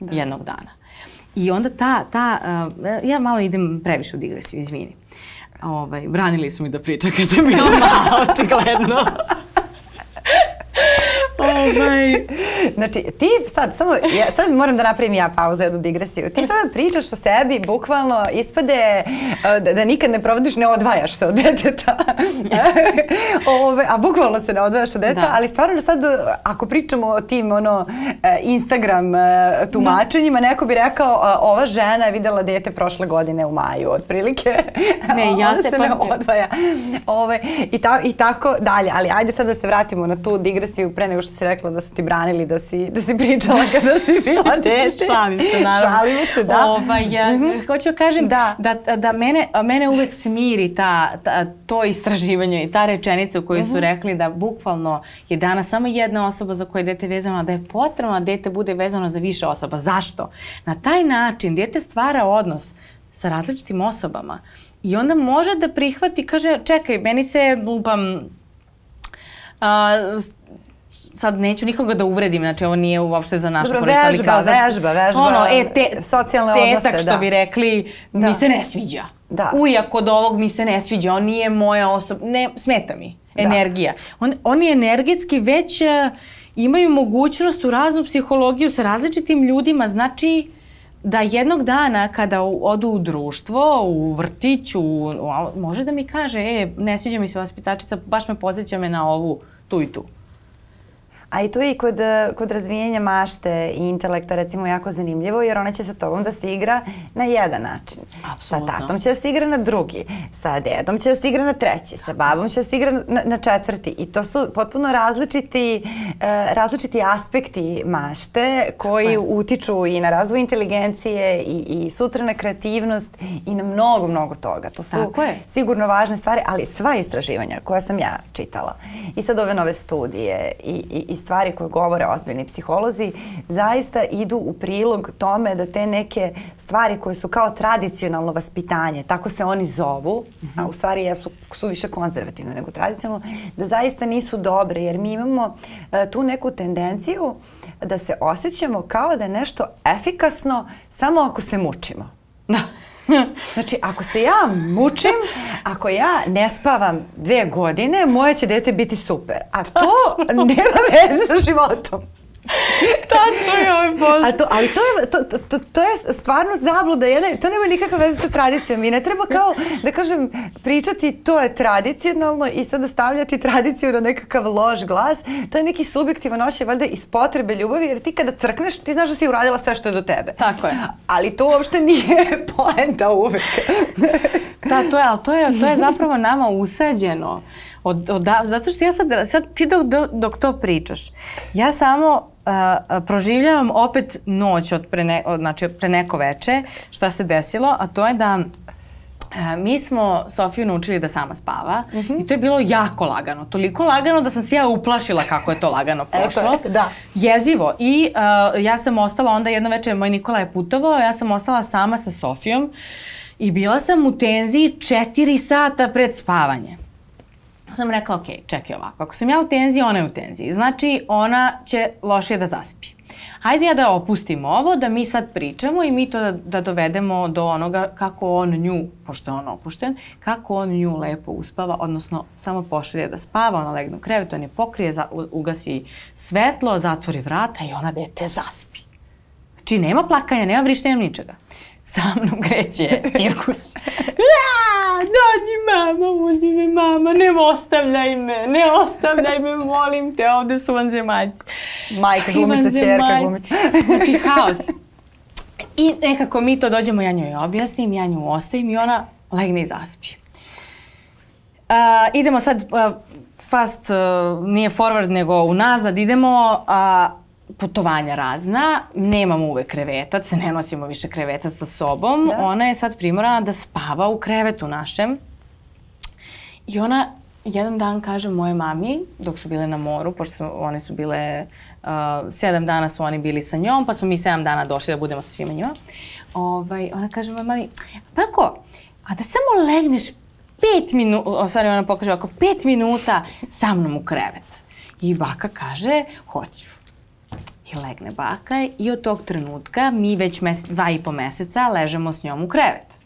da. jednog dana. I onda ta, ta uh, ja malo idem previše u digresiju, izvini. Ovaj, branili su mi da pričam kad sam bila mala, očigledno. ovaj. Znači, ti sad, samo, ja, sad moram da napravim ja pauzu, jednu digresiju. Ti sada pričaš o sebi, bukvalno ispade uh, da, da nikad ne provodiš, ne odvajaš se od deteta. Ove, a bukvalno se ne odvajaš od deteta, da. ali stvarno sad, ako pričamo o tim ono, e, Instagram uh, tumačenjima, neko bi rekao, ova žena je videla dete prošle godine u maju, otprilike. Ne, ja se, se pa... ne odvaja. Ove, i, ta, I tako dalje. Ali ajde sad da se vratimo na tu digresiju pre nego što si rekla da su ti branili da si, da si pričala kada si bila dete. Šalim se, naravno. Šalimo se, da. Ovaj, ja, mm -hmm. Hoću da kažem da, da, da mene, mene uvek smiri ta, ta, to istraživanje i ta rečenica u kojoj mm -hmm. su mhm. rekli da bukvalno je danas samo jedna osoba za koje je dete vezano, da je potrebno da dete bude vezano za više osoba. Zašto? Na taj način dete stvara odnos sa različitim osobama i onda može da prihvati, kaže, čekaj, meni se lupam, uh, sad neću nikoga da uvredim, znači ovo nije uopšte za našu Dobro, vežba, ali vežba, vežba, ono, e, te, socijalne tetak, odnose, što da. bi rekli, da. mi se ne sviđa. Da. Ujak od ovog mi se ne sviđa, on nije moja osoba, ne, smeta mi, da. energija. Da. On, oni energetski već uh, imaju mogućnost u raznu psihologiju sa različitim ljudima, znači da jednog dana kada odu u društvo, u vrtić, u, može da mi kaže, e, ne sviđa mi se vaspitačica, baš me podsjeća me na ovu, tu i tu. A i to je i kod, kod razvijenja mašte i intelekta recimo jako zanimljivo jer ona će sa tobom da se igra na jedan način. Absolutno. Sa tatom će da se igra na drugi, sa dedom će da se igra na treći, sa babom će da se igra na, na četvrti i to su potpuno različiti, uh, različiti aspekti mašte koji Tako utiču i na razvoj inteligencije i, i sutra na kreativnost i na mnogo, mnogo toga. To su Tako je. sigurno važne stvari, ali sva istraživanja koja sam ja čitala i sad ove nove studije i, i, i stvari koje govore ozbiljni psiholozi zaista idu u prilog tome da te neke stvari koje su kao tradicionalno vaspitanje, tako se oni zovu, a u stvari jesu, su više konzervativne nego tradicionalno, da zaista nisu dobre jer mi imamo uh, tu neku tendenciju da se osjećamo kao da je nešto efikasno samo ako se mučimo. Znači, ako se ja mučim, ako ja ne spavam dve godine, moje će dete biti super. A to nema veze sa životom. Tačno je ovaj bož. A to, ali to je, to, to, to je stvarno zabluda jedna, to nema nikakve veze sa tradicijom i ne treba kao, da kažem, pričati to je tradicionalno i sada stavljati tradiciju na nekakav loš glas. To je neki subjektivan ošaj valjda iz potrebe ljubavi jer ti kada crkneš ti znaš da si uradila sve što je do tebe. Tako je. Ali to uopšte nije poenta uvek. da, to je, ali to je, to je zapravo nama usađeno. Od, od, zato što ja sad, sad ti dok, dok to pričaš, ja samo uh, proživljavam opet noć od pre, ne, od, znači, pre neko veče šta se desilo, a to je da Uh, mi smo Sofiju naučili da sama spava mm -hmm. i to je bilo jako lagano. Toliko lagano da sam se ja uplašila kako je to lagano pošlo. Eto, da. Jezivo. I uh, ja sam ostala onda jedno večer, moj Nikola je putovao, ja sam ostala sama sa Sofijom i bila sam u tenziji četiri sata pred spavanje sam rekla, ok, čekaj ovako, ako sam ja u tenziji, ona je u tenziji. Znači, ona će lošije da zaspi. Hajde ja da opustimo ovo, da mi sad pričamo i mi to da, da dovedemo do onoga kako on nju, pošto je on opušten, kako on nju lepo uspava, odnosno samo pošalje da spava, ona legne u krevet, on je pokrije, za, ugasi svetlo, zatvori vrata i ona dete zaspi. Znači, nema plakanja, nema vrištenja, ničega sa mnom kreće cirkus. Ja, dođi mama, uzmi me mama, ne ostavljaj me, ne ostavljaj me, molim te, ovde su vanzemaljci. Majka glumica, čerka glumica. znači, haos. I nekako mi to dođemo, ja njoj objasnim, ja nju ostavim i ona legne i zaspi. Uh, idemo sad uh, fast, uh, nije forward nego unazad, idemo, uh, putovanja razna, nemamo uvek krevetac, ne nosimo više krevetac sa sobom, da. ona je sad primorana da spava u krevetu našem i ona jedan dan kažem moje mami, dok su bile na moru, pošto su, one su bile, uh, sedam dana su oni bili sa njom, pa smo mi sedam dana došli da budemo sa svima njima. Ovaj, ona kaže moje mami, Bako, a da samo legneš pet minuta, o stvari ona pokaže ovako, pet minuta sa mnom u krevet. I baka kaže, hoću. I legne baka i od tog trenutka mi već mes, dva i po meseca ležemo s njom u krevet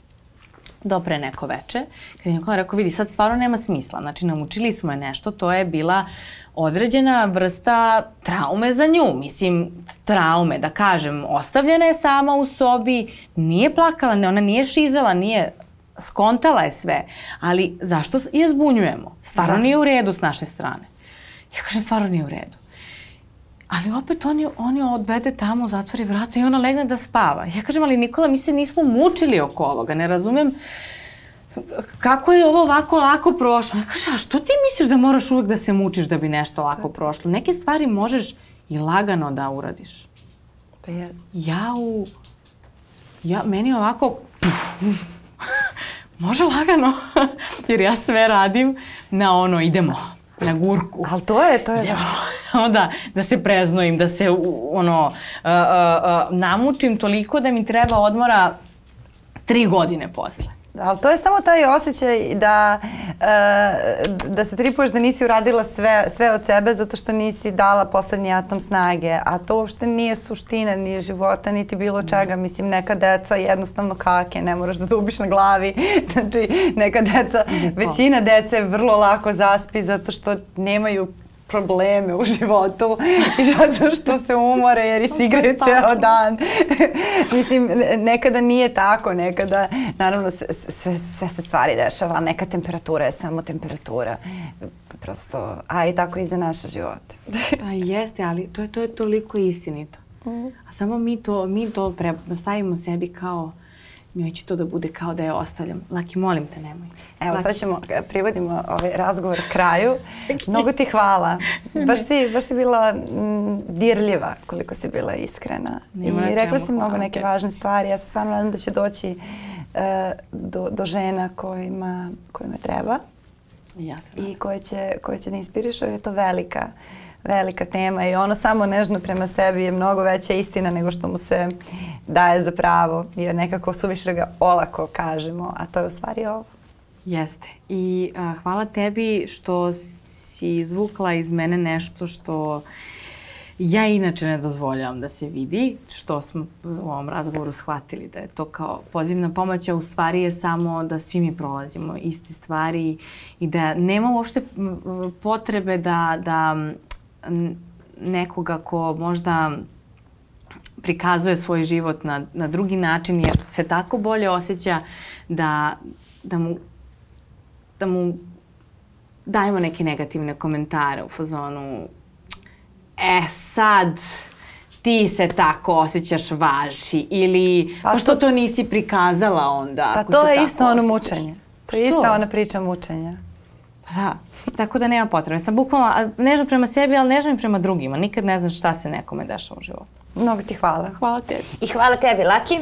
do pre neko veče, kad je Nikola rekao, vidi, sad stvarno nema smisla, znači naučili smo je nešto, to je bila određena vrsta traume za nju, mislim, traume, da kažem, ostavljena je sama u sobi, nije plakala, ne, ona nije šizala, nije skontala je sve, ali zašto je zbunjujemo? Stvarno da. nije u redu s naše strane. Ja kažem, stvarno nije u redu. Ali opet on je, on je odvede tamo, zatvori vrata i ona legne da spava. Ja kažem, ali Nikola, mi se nismo mučili oko ovoga. Ne razumem kako je ovo ovako lako prošlo. Ja kažem, a što ti misliš da moraš uvek da se mučiš da bi nešto lako prošlo? Neke stvari možeš i lagano da uradiš. Pa jes. Ja u... Ja, meni ovako... može lagano, jer ja sve radim na ono, idemo na gurku. Ali to je, to je... Da. da, da se preznojim, da se ono, uh, uh, uh, namučim toliko da mi treba odmora tri godine posle. Ali to je samo taj osjećaj da, uh, da se tripuješ da nisi uradila sve, sve od sebe zato što nisi dala poslednji atom snage, a to uopšte nije suština ni života, niti bilo čega. Mislim, neka deca jednostavno kake, ne moraš da dubiš na glavi. Znači, neka deca, većina dece vrlo lako zaspi zato što nemaju probleme u životu i zato što se umore jer isigraju ceo dan. Mislim, nekada nije tako, nekada, naravno, sve, sve, sve se stvari dešava, neka temperatura je samo temperatura. Prosto, a i tako i za naše živote. da, jeste, ali to je, to je toliko istinito. Mm. A samo mi to, mi to pre, stavimo sebi kao njoj će to da bude kao da je ostavljam. Laki, molim te, nemoj. Evo, Laki. sad ćemo, e, privodimo ovaj razgovor kraju. Mnogo ti hvala. Baš si, baš si bila m, dirljiva koliko si bila iskrena. Nema I rekla si mnogo neke važne stvari. Ja se stvarno nadam da će doći uh, do, do žena kojima, kojima treba. Ja sam. I koje će, koje će da inspirišu jer je to velika velika tema i ono samo nežno prema sebi je mnogo veća istina nego što mu se daje za pravo jer nekako suviše ga olako kažemo, a to je u stvari ovo. Jeste. I a, hvala tebi što si izvukla iz mene nešto što ja inače ne dozvoljavam da se vidi, što smo u ovom razgovoru shvatili da je to kao pozivna pomoć, a u stvari je samo da svi mi prolazimo iste stvari i da nema uopšte potrebe da, da nekoga ko možda prikazuje svoj život na, na drugi način jer se tako bolje osjeća da, da mu da mu dajemo neke negativne komentare u fazonu e sad ti se tako osjećaš važi ili pa, pa što to nisi prikazala onda pa to je isto ono mučenje. To je isto ona priča mučenja. Pa da Tako da nema potrebe. Sam bukvalno nežno prema sebi, ali nežno i prema drugima. Nikad ne znaš šta se nekome dešava u životu. Mnogo ti hvala. Hvala tebi. I hvala tebi, Laki.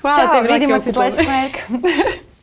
Hvala Ćao, tebi, vidimo se sledećeg ponedjeljka.